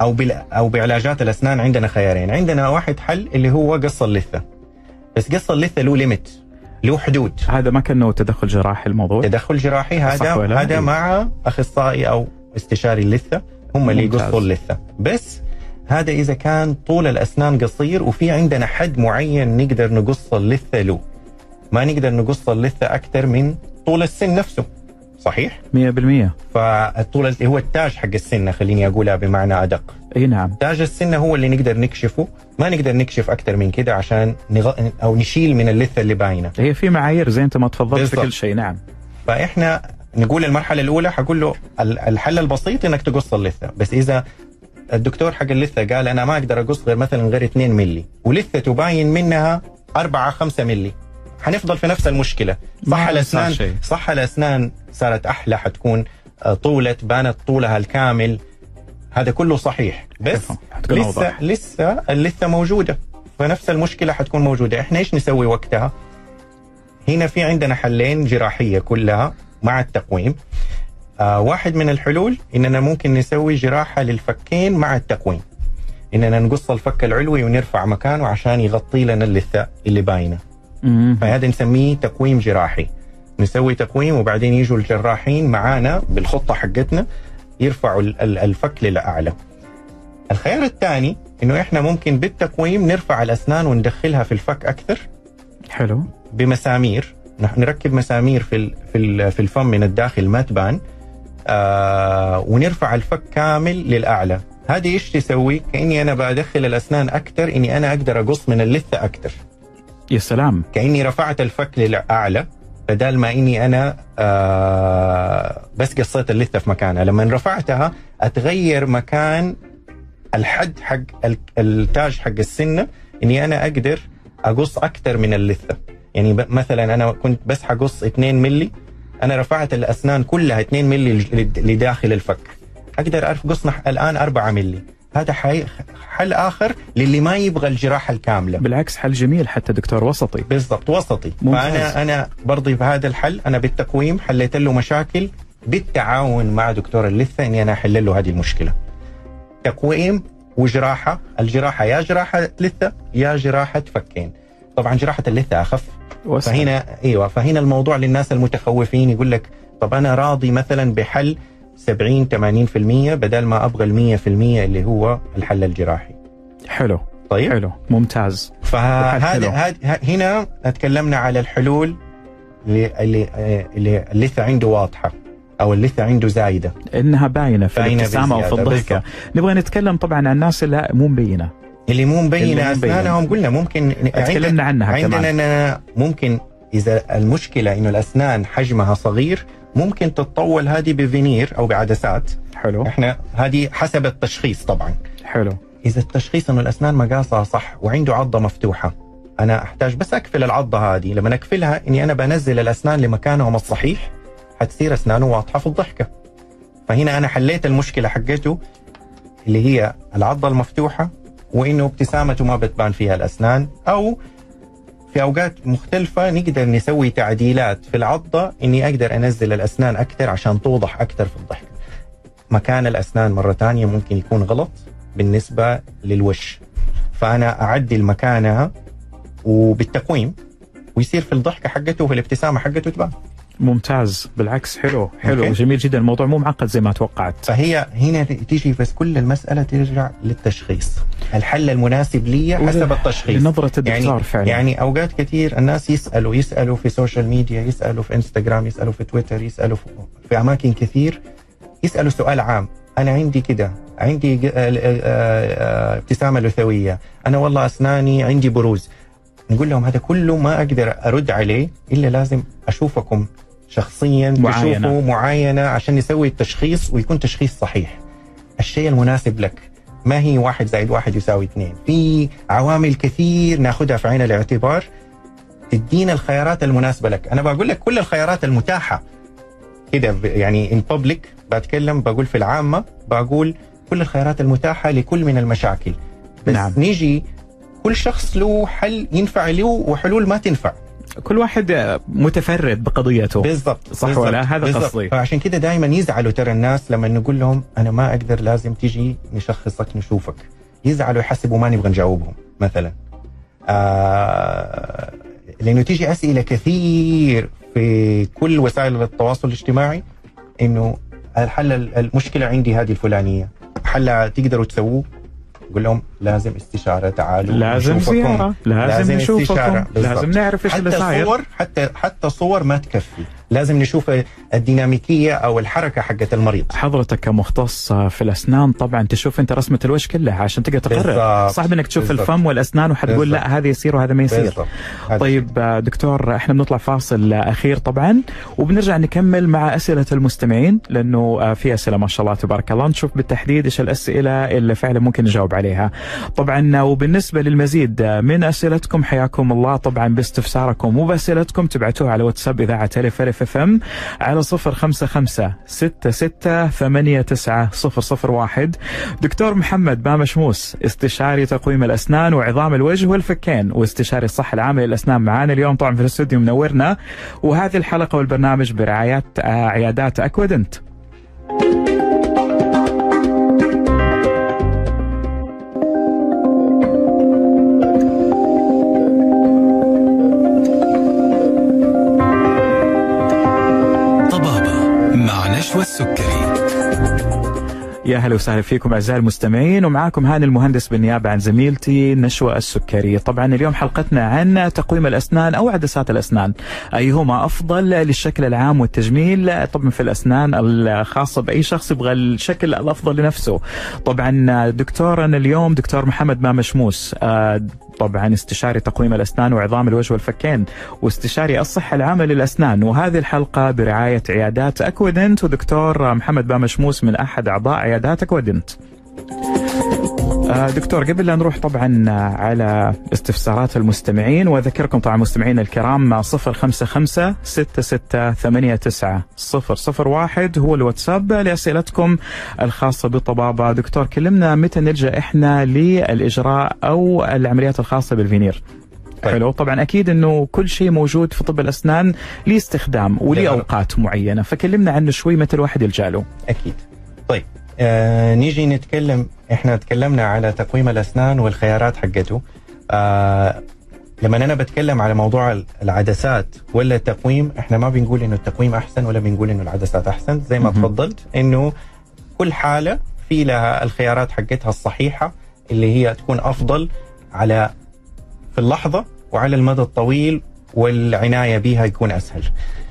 أو بال أو بعلاجات الأسنان عندنا خيارين. عندنا واحد حل اللي هو قص اللثة. بس قص اللثة له limit له حدود هذا ما كانه تدخل جراحي الموضوع تدخل جراحي هذا؟ هذا إيه. مع أخصائي أو استشاري اللثه هم اللي. يقصوا اللثه بس هذا إذا كان طول الأسنان قصير وفي عندنا حد معين نقدر نقص اللثة له ما نقدر نقص اللثة أكثر من طول السن نفسه صحيح؟ 100% فالطول هو التاج حق السنة خليني أقولها بمعنى أدق. أي نعم. تاج السنة هو اللي نقدر نكشفه. ما نقدر نكشف أكثر من كده عشان نغ... أو نشيل من اللثة اللي باينة. هي في معايير زي أنت ما تفضلت في. كل شيء نعم. فإحنا نقول المرحلة الأولى حقول له ال- الحل البسيط إنك تقص اللثة. بس إذا الدكتور حق اللثة قال أنا ما أقدر أقص غير مثلا غير 2 ملي ولثته باين منها 4 5 ملي حنفضل في نفس المشكلة. صح الأسنان. صح الأسنان صارت أحلى حتكون آه، طولت بانت طولها الكامل. هذا كله صحيح. بس لسه أوضح. لسه اللثه موجودة. فنفس المشكلة حتكون موجودة. إحنا إيش نسوي وقتها؟ هنا في عندنا حلين جراحية كلها مع التقويم. آه واحد من الحلول إننا ممكن نسوي جراحة للفكين مع التقويم. إننا نقص الفك العلوي ونرفع مكانه عشان يغطي لنا اللثة اللي باينة. فهذا نسميه تقويم جراحي. نسوي تقويم وبعدين يجوا الجراحين معانا بالخطة حقتنا يرفعوا ال- ال- الفك للأعلى. الخيار الثاني إنه إحنا ممكن بالتقويم نرفع الأسنان وندخلها في الفك أكثر. حلو. بمسامير. نركب مسامير في في في الفم من الداخل ما تبان. آه ونرفع الفك كامل للأعلى. هذه إيش تسوي؟ كإني أنا بدخل الأسنان أكثر إني أنا أقدر أقص من اللثة أكثر. يا سلام. كأني رفعت الفك للأعلى بدل ما إني أنا آه بس قصيت اللثة في مكانها. لما رفعتها أتغير مكان الحد حق ال- التاج حق السنة إني أنا أقدر أقص أكثر من اللثة. يعني مثلا أنا كنت بس حقص 2 ملي أنا رفعت الأسنان كلها 2 ملي لداخل الفك. أقدر اقص الآن 4 ملي هذا حي- حل آخر للي ما يبغى الجراحة الكاملة. بالعكس حل جميل حتى دكتور وسطي. بالضبط وسطي. ممتاز. فانا أنا برضي في هذا الحل أنا بالتقويم حليت له مشاكل بالتعاون مع دكتور اللثة إني أنا أحل له هذه المشكلة. تقويم وجراحة الجراحة يا جراحة لثة يا جراحة فكين. طبعا جراحة اللثة أخف. وأسهل. فهنا إيوه فهنا الموضوع للناس المتخوفين يقول لك طب أنا راضي مثلا بحل 70 80% بدل ما أبغى ال 100% اللي هو الحل الجراحي. حلو. طيب. حلو. ممتاز. فهذا. هذا هنا تكلمنا على الحلول اللي اللي اللي اللثة عنده واضحة أو اللثة عنده زايدة. إنها باينة في باينة الابتسامة وفي الضحكة. نبغى نتكلم طبعا عن الناس اللي مو مبينة. اللي مو مبينة. أسنانهم قلنا ممكن تكلمنا عنها عندنا كمان. ممكن إذا المشكلة إنه الأسنان حجمها صغير ممكن تتطول هذه بفينير أو بعدسات. حلو. إحنا هذه حسب التشخيص طبعا. حلو. إذا التشخيص إنه الأسنان مقاسها صح وعنده عضة مفتوحة أنا أحتاج بس اقفل العضة هذه لما اقفلها إني أنا بنزل الأسنان لمكانهم الصحيح حتصير أسنانه واضحة في الضحكة. فهنا أنا حليت المشكلة حقته اللي هي العضة المفتوحة وإنه ابتسامته ما بتبان فيها الأسنان أو في أوقات مختلفة نقدر نسوي تعديلات في العضة إني أقدر أنزل الأسنان أكثر عشان توضح أكثر في الضحكه مكان الأسنان مرة ثانية ممكن يكون غلط بالنسبة للوش. فأنا أعدل مكانها وبالتقويم ويصير في الضحكة حقته وفي الابتسامه حقته تبان ممتاز. بالعكس حلو حلو. okay. جميل جدا. الموضوع مو معقد زي ما توقعت. فهي هنا تيجي بس كل المسألة ترجع للتشخيص. الحل المناسب لي حسب التشخيص. لنظرة الدكتور يعني فعلا. يعني أوقات كثير الناس يسألوا يسألوا في social media يسألوا في انستغرام يسألوا في تويتر يسألوا في, في أماكن كثير يسألوا سؤال عام. أنا عندي كده عندي آه، آه، آه، ابتسامة لثوية. أنا والله أسناني عندي بروز. نقول لهم هذا كله ما أقدر أرد عليه إلا لازم أشوفكم. شخصيا معاينة. تشوفوا معاينة عشان نسوي التشخيص ويكون تشخيص صحيح. الشيء المناسب لك. ما هي واحد زائد واحد يساوي اثنين؟ في عوامل كثير نأخذها في عين الاعتبار. تدينا الخيارات المناسبة لك. أنا بقول لك كل الخيارات المتاحة. كده يعني ان بابليك بتكلم بقول في العامة بقول كل الخيارات المتاحة لكل من المشاكل. بس. نعم. نيجي كل شخص له حل ينفع له وحلول ما تنفع. كل واحد متفرد بقضيته بالضبط صح بالضبط. ولا؟ هذا بالضبط. قصدي. فعشان كده دائما يزعلوا ترى الناس لما نقول لهم أنا ما أقدر لازم تيجي نشخصك نشوفك يزعلوا يحسبوا ما نبغى نجاوبهم مثلا آه لأنه تيجي أسئلة كثير في كل وسائل التواصل الاجتماعي إنه الحل المشكلة عندي هذه الفلانية حلها تقدروا تسووه قول لهم لازم استشارة تعالوا لازم نشوفكم. زيارة لازم نشوفكم. لازم نعرف إيش اللي حتى صاير صور حتى حتى صور ما تكفي لازم نشوف الديناميكية أو الحركة حقت المريض حضرتك كمختص في الأسنان طبعا تشوف أنت رسمة الوجه كلها عشان تقدر تقرر. صعب إنك تشوف بالضبط. الفم والأسنان وحتقول بالضبط. لا هذا يصير وهذا ما يصير طيب دكتور إحنا بنطلع فاصل أخير طبعا وبنرجع نكمل مع أسئلة المستمعين لأنه في أسئلة ما شاء الله تبارك الله نشوف بالتحديد إيش الأسئلة اللي فعلا ممكن نجاوب عليها. طبعا وبالنسبة للمزيد من أسئلتكم حياكم الله طبعا باستفساركم وبأسئلتكم تبعتوها على واتساب إذاعة الف FM على 055 66 89 001 دكتور محمد بامشموس استشاري تقويم الأسنان وعظام الوجه والفكين واستشاري الصحة العامة للأسنان معانا اليوم. طبعا في الاستوديو منورنا. وهذه الحلقة والبرنامج برعايه آه، عيادات اكودنت مع نشوى السكري يا هلا وسهلا فيكم أعزائي المستمعين ومعاكم هاني المهندس بالنيابة عن زميلتي نشوى السكري، طبعا اليوم حلقتنا عن تقويم الأسنان أو عدسات الأسنان، أيهما أفضل للشكل العام والتجميل؟ طبعا في الأسنان الخاصة بأي شخص يبغى الشكل الأفضل لنفسه. طبعا دكتورنا اليوم دكتور محمد بامشموس آه، طبعا استشاري تقويم الأسنان وعظام الوجه والفكين واستشاري الصحة العامة للأسنان وهذه الحلقة برعاية عيادات اكودنت ودكتور محمد بامشموس من أحد أعضاء عيادات اكودنت. آه، دكتور قبل لا نروح طبعا على استفسارات المستمعين وأذكركم طبعا مستمعينا الكرام 055 6689 001 هو الواتساب لأسئلتكم الخاصة بالطبابه دكتور كلمنا متى نلجأ إحنا للإجراء أو العمليات الخاصة بالفينير؟ طيب. حلو. طبعا أكيد إنه كل شيء موجود في طب الأسنان ليه استخدام وليه. اوقات معينة فكلمنا عنه شوي متى الواحد يلجأ له. أكيد. طيب. آه نيجي نتكلم إحنا تكلمنا على تقويم الأسنان والخيارات حقته آه لما أنا بتكلم على موضوع العدسات ولا التقويم إحنا ما بنقول إنه التقويم أحسن ولا بنقول إنه العدسات أحسن زي ما. تفضلت إنه كل حالة في لها الخيارات حقتها الصحيحة اللي هي تكون أفضل على في اللحظة وعلى المدى الطويل والعناية بها يكون أسهل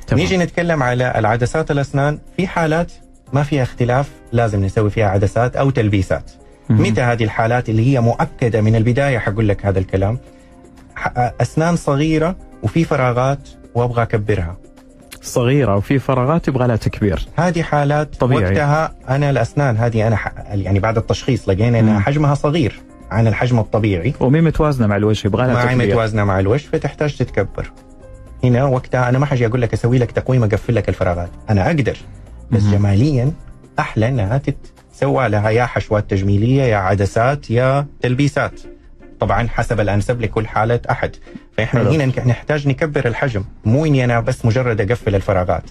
تمام. نيجي نتكلم على العدسات الأسنان في حالات ما فيها اختلاف لازم نسوي فيها عدسات أو تلبيسات. متى هذه الحالات اللي هي مؤكدة من البداية حقول لك هذا الكلام أسنان صغيرة وفي فراغات وأبغى أكبرها. صغيرة وفي فراغات يبغى لها تكبير. هذه حالات طبيعي. وقتها أنا الأسنان هذه أنا ح... يعني بعد التشخيص لقينا. إنها حجمها صغير عن الحجم الطبيعي. ومي متوازنة مع الوجه يبغى لها تكبير. متوازنة مع الوجه فتحتاج تتكبر. هنا وقتها أنا ما حاجي أقول لك أسوي لك تقويم أقفل لك الفراغات. أنا أقدر. بس مهم. جماليا أحلى إنها تتسوى لها يا حشوات تجميلية يا عدسات يا تلبيسات. طبعا حسب الأنسب لكل حالة أحد. فإحنا. هنا نحتاج نكبر الحجم. مو إني أنا بس مجرد أقفل الفراغات.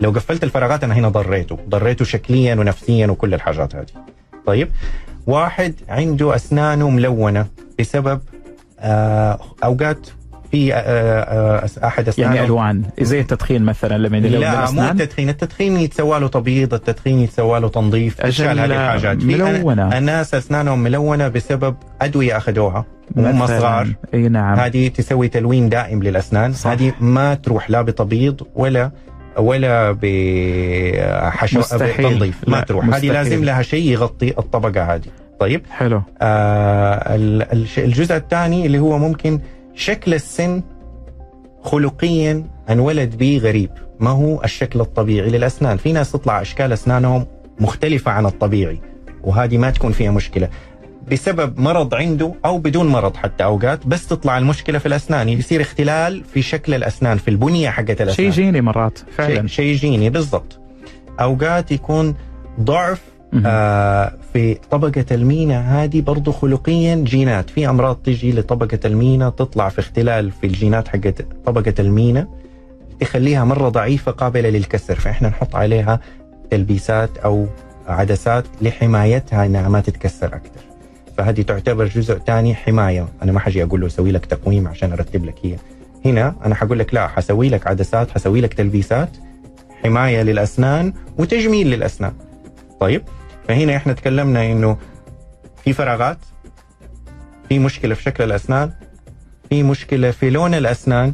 لو قفلت الفراغات أنا هنا ضريته. ضريته شكليا ونفسيا وكل الحاجات هذه. طيب واحد عنده أسنانه ملونة بسبب آه أوقات في آه آه أحد أسنانه. يعني ألوان. زي التدخين مثلا لما لا مو التدخين. التدخين يتسوى له تبييض التدخين يتسوى له تنظيف تشال هذه الحاجات. ملونة. الناس أسنانهم ملونة بسبب أدوية أخذوها. مثلاً. صغار إي نعم. هذه تسوي تلوين دائم للأسنان. صح. هذه ما تروح لا بتبييض ولا ولا بحشو. بتنظيف. ما تروح. هذه. لازم لها شيء يغطي الطبقة هذه. طيب. حلو. آه الجزء الثاني اللي هو ممكن شكل السن خلقيا انولد به غريب. ما هو الشكل الطبيعي للأسنان؟ في ناس تطلع أشكال أسنانهم مختلفة عن الطبيعي وهذه ما تكون فيها مشكلة. بسبب مرض عنده أو بدون مرض حتى أوقات بس تطلع المشكلة في الأسنان. يصير اختلال في شكل الأسنان في البنية حقت الأسنان. شيء جيني مرات فعلا. شيء, جيني بالضبط. أوقات يكون ضعف. آه في طبقة المينا هذه برضو خلقيا جينات. في أمراض تجي لطبقة المينا تطلع في اختلال في الجينات حقت طبقة المينا تخليها مرة ضعيفة قابلة للكسر. فإحنا نحط عليها تلبيسات أو عدسات لحمايتها إنها ما تتكسر أكثر. فهذه تعتبر جزء ثاني حماية. أنا ما حجي أقول له سوي لك تقويم عشان أرتب لك هي. هنا أنا حقول لك لا حسوي لك عدسات حسوي لك تلبيسات حماية للأسنان وتجميل للأسنان. طيب؟ فهنا إحنا تكلمنا انه في فراغات في مشكلة في شكل الأسنان في مشكلة في لون الأسنان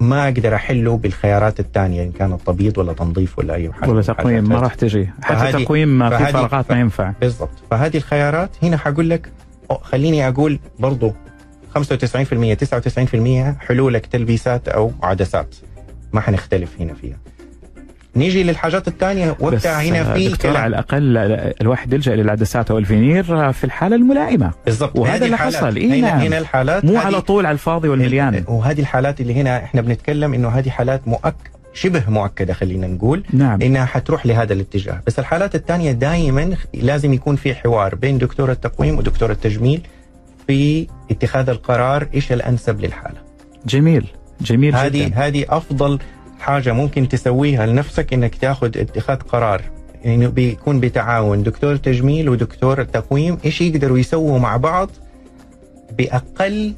ما أقدر أحله بالخيارات الثانية إن كانت تبييض ولا تنظيف ولا أي حاجة ولا تقويم ما راح تجي. حتى تقويم في فهذه- فراغات ما ينفع. بالضبط. فهذه الخيارات هنا حقول لك خليني أقول برضو 95% 99% حلولك تلبيسات أو عدسات. ما حنختلف هنا فيها. نيجي للحاجات الثانية وقتها هنا في دكتور. على الأقل الواحد يلجأ للعدسات أو الفينير في الحالة الملائمة. بالضبط. وهذا اللي. حصل. إيه هنا, نعم. هنا الحالات مو على طول على الفاضي والمليان. وهذه الحالات اللي هنا إحنا بنتكلم إنه هذه حالات مؤك شبه مؤكدة خلينا نقول نعم. إنها حتروح لهذا الاتجاه. بس الحالات الثانية دائما لازم يكون في حوار بين دكتور التقويم ودكتور التجميل في اتخاذ القرار إيش الأنسب للحالة. جميل. جميل هذه جدا. هذه أفضل حاجة ممكن تسويها لنفسك إنك تاخذ اتخاذ قرار. انه بيكون بتعاون. دكتور تجميل ودكتور التقويم إيش يقدروا يسووا مع بعض بأقل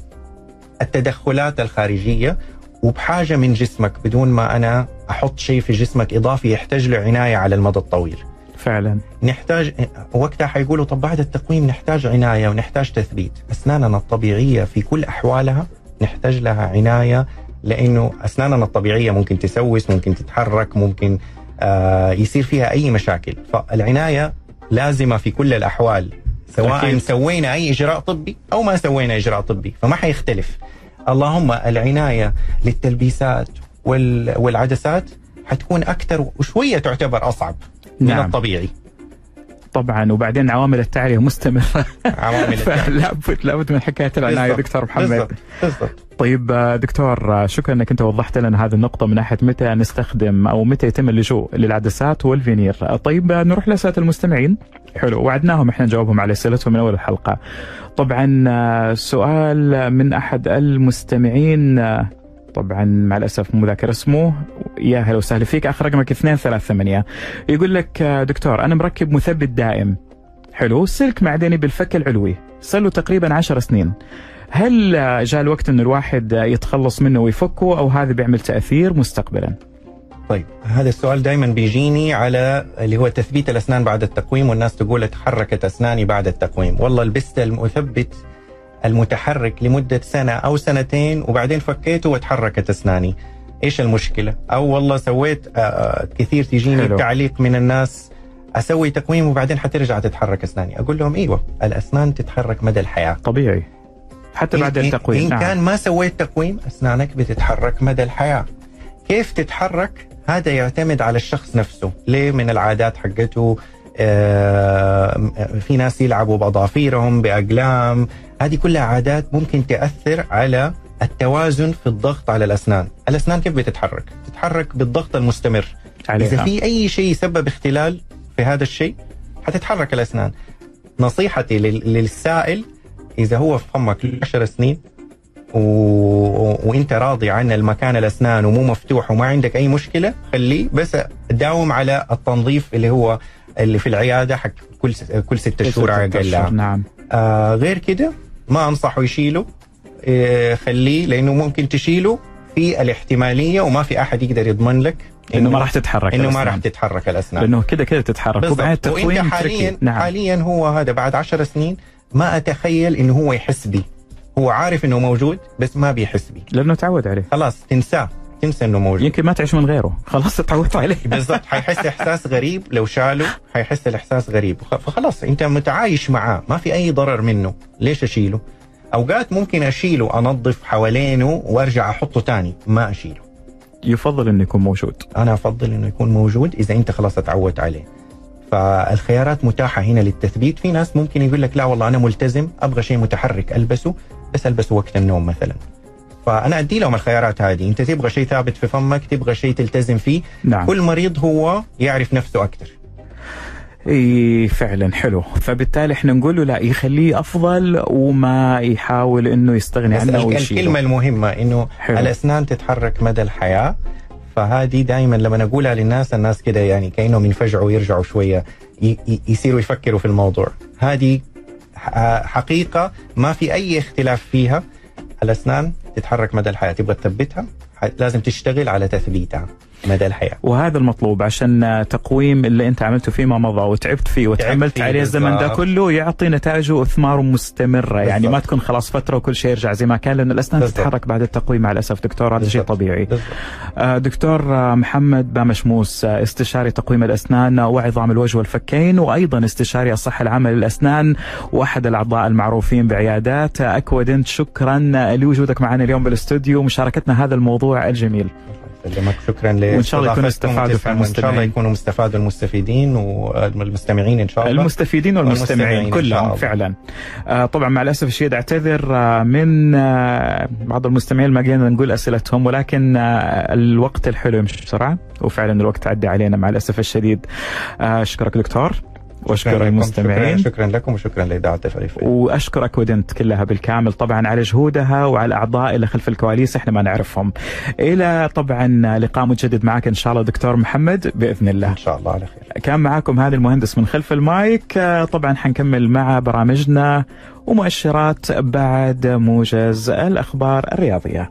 التدخلات الخارجية وبحاجة من جسمك بدون ما أنا أحط شيء في جسمك إضافي يحتاج له عناية على المدى الطويل. فعلا. نحتاج وقتها حيقولوا طب بعد التقويم نحتاج عناية ونحتاج تثبيت، أسناننا الطبيعية في كل أحوالها نحتاج لها عناية لأنه أسناننا الطبيعية ممكن تسوس، ممكن تتحرك، ممكن آه يصير فيها أي مشاكل، فالعناية لازمة في كل الأحوال سواء أكيد. سوينا أي إجراء طبي أو ما سوينا إجراء طبي، فما حيختلف. اللهم العناية للتلبيسات وال- والعدسات حتكون أكثر وشوية تعتبر أصعب من نعم. الطبيعي. طبعا وبعدين عوامل التعريه مستمرة عوامل [laughs] التعب. فلابد لابد من حكاية العناية. دكتور محمد بالضبط بالضبط طيب آه، دكتور آه، شكرا إنك أنت وضحت لنا هذه النقطة من ناحية متى نستخدم أو متى يتم اللجوء للعدسات والفينير. آه، طيب نروح لأسئلة المستمعين. حلو وعدناهم إحنا نجاوبهم على أسئلتهم من أول الحلقة. طبعا سؤال من أحد المستمعين طبعا مع الأسف مو ذاكر اسمه يا هلا وسهلا فيك اخر رقمك 238 يقول لك دكتور أنا مركب مثبت دائم حلو سلك معدني بالفك العلوي صار له تقريبا 10 سنين هل جاء الوقت انه الواحد يتخلص منه ويفكه أو هذا بيعمل تأثير مستقبلا؟ طيب هذا السؤال دائما بيجيني على اللي هو تثبيت الأسنان بعد التقويم والناس تقول تحركت أسناني بعد التقويم، والله لبست المثبت المتحرك لمدة سنة أو سنتين وبعدين فكيته وتحركت أسناني. إيش المشكلة؟ أو والله سويت آه، آه، كثير تجيني حلو. تعليق من الناس أسوي تقويم وبعدين حترجع تتحرك أسناني، أقول لهم إيوه الأسنان تتحرك مدى الحياة. طبيعي حتى بعد إن- التقويم إن نعم. كان ما سويت تقويم أسنانك بتتحرك مدى الحياة. كيف تتحرك؟ هذا يعتمد على الشخص نفسه. ليه؟ من العادات حقته آه، في ناس يلعبوا بأظافيرهم بأقلام. هذه كلها عادات ممكن تأثر على التوازن في الضغط على الأسنان. الأسنان كيف بتتحرك؟ تتحرك بالضغط المستمر. عليها. إذا في أي شيء يسبب اختلال في هذا الشيء حتتحرك الأسنان. نصيحتي لل- للسائل إذا هو في فمك 10 سنين و... وإنت راضي عن المكان الأسنان ومو مفتوح وما عندك أي مشكلة خليه بس داوم على التنظيف اللي هو اللي في العيادة حق كل س... كل ست شهور على الأقل نعم آه غير كده ما أنصحه يشيله آه خليه لأنه ممكن تشيله في الاحتمالية وما في أحد يقدر يضمن لك إنه ما راح تتحرك إنه ما. راح تتحرك الأسنان لأنه كده كده تتحرك. وبعدين وإنت حاليا. نعم حاليا هو هذا بعد عشر سنين ما أتخيل إنه هو يحس بي. هو عارف إنه موجود بس ما بيحس بي. لأنه تعود عليه. خلاص تنساه. تنسى إنه موجود. يمكن ما تعيش من غيره. خلاص تعودت عليه. [laughs] بالضبط. حيحس إحساس غريب لو شاله. حيحس الإحساس غريب. فخلاص أنت متعايش معاه. ما في أي ضرر منه. ليش أشيله؟ أوقات ممكن أشيله أنظف حوالينه وأرجع أحطه تاني. ما أشيله. يفضل إنه يكون موجود. أنا أفضل إنه يكون موجود إذا أنت خلاص اتعودت عليه. فالخيارات متاحة هنا للتثبيت. في ناس ممكن يقول لك لا والله أنا ملتزم أبغى شيء متحرك ألبسه بس ألبسه وقت النوم مثلا. فأنا أدي لهم الخيارات هذه. أنت تبغى شيء ثابت في فمك تبغى شيء تلتزم فيه. نعم. كل مريض هو يعرف نفسه أكثر. إي فعلا حلو. فبالتالي إحنا نقول له لا يخليه أفضل وما يحاول إنه يستغني عنه ويشيله. الكلمة المهمة إنه حلو. الأسنان تتحرك مدى الحياة فهذه دائما لما اقولها للناس الناس كده يعني كأنهم ينفجعوا ويرجعوا شوية يصيروا يفكروا في الموضوع. هذه حقيقة ما في أي اختلاف فيها. الأسنان تتحرك مدى الحياة تبغى تثبتها لازم تشتغل على تثبيتها. مدى الحياة وهذا المطلوب عشان تقويم اللي انت عملته فيما مضى وتعبت فيه وتحملت عليه الزمن ده. كله يعطي نتائجه واثماره مستمرة يعني بالضبط. ما تكون خلاص فترة وكل شيء يرجع زي ما كان لأن الأسنان بالضبط. تتحرك بعد التقويم مع الأسف دكتور هذا شيء. طبيعي بالضبط. آه، دكتور آه، محمد بامشموس آه، استشاري تقويم الأسنان وعظام الوجه والفكين وأيضا استشاري الصحة العامة للأسنان وأحد الأعضاء المعروفين بعيادات اكودنت شكرا لوجودك معنا اليوم بالأستوديو ومشاركتنا هذا الموضوع الجميل يسلمك شكرا وإن شاء الله يكونوا استفادوا. إن شاء الله. يكونوا مستفادوا المستفيدين والمستمعين إن شاء الله المستفيدين والمستمعين والمستمعين إن كلهم. فعلا آه طبعا مع الأسف الشديد أعتذر آه من آه بعض المستمعين ما قدرنا نقول أسئلتهم ولكن آه الوقت الحلو يمشي بسرعة وفعلا الوقت عدى علينا مع الأسف الشديد آه أشكرك دكتور وأشكر. المستمعين. شكرا, شكرا لكم وشكرا لإذاعة الفريق واشكر اكودنت كلها بالكامل طبعا على جهودها وعلى الأعضاء اللي خلف الكواليس إحنا ما نعرفهم. إلى طبعا لقاء متجدد معك إن شاء الله دكتور محمد بإذن الله. إن شاء الله على خير. كان معاكم هذا المهندس من خلف المايك. طبعا حنكمل مع برامجنا ومؤشرات بعد موجز الأخبار الرياضية.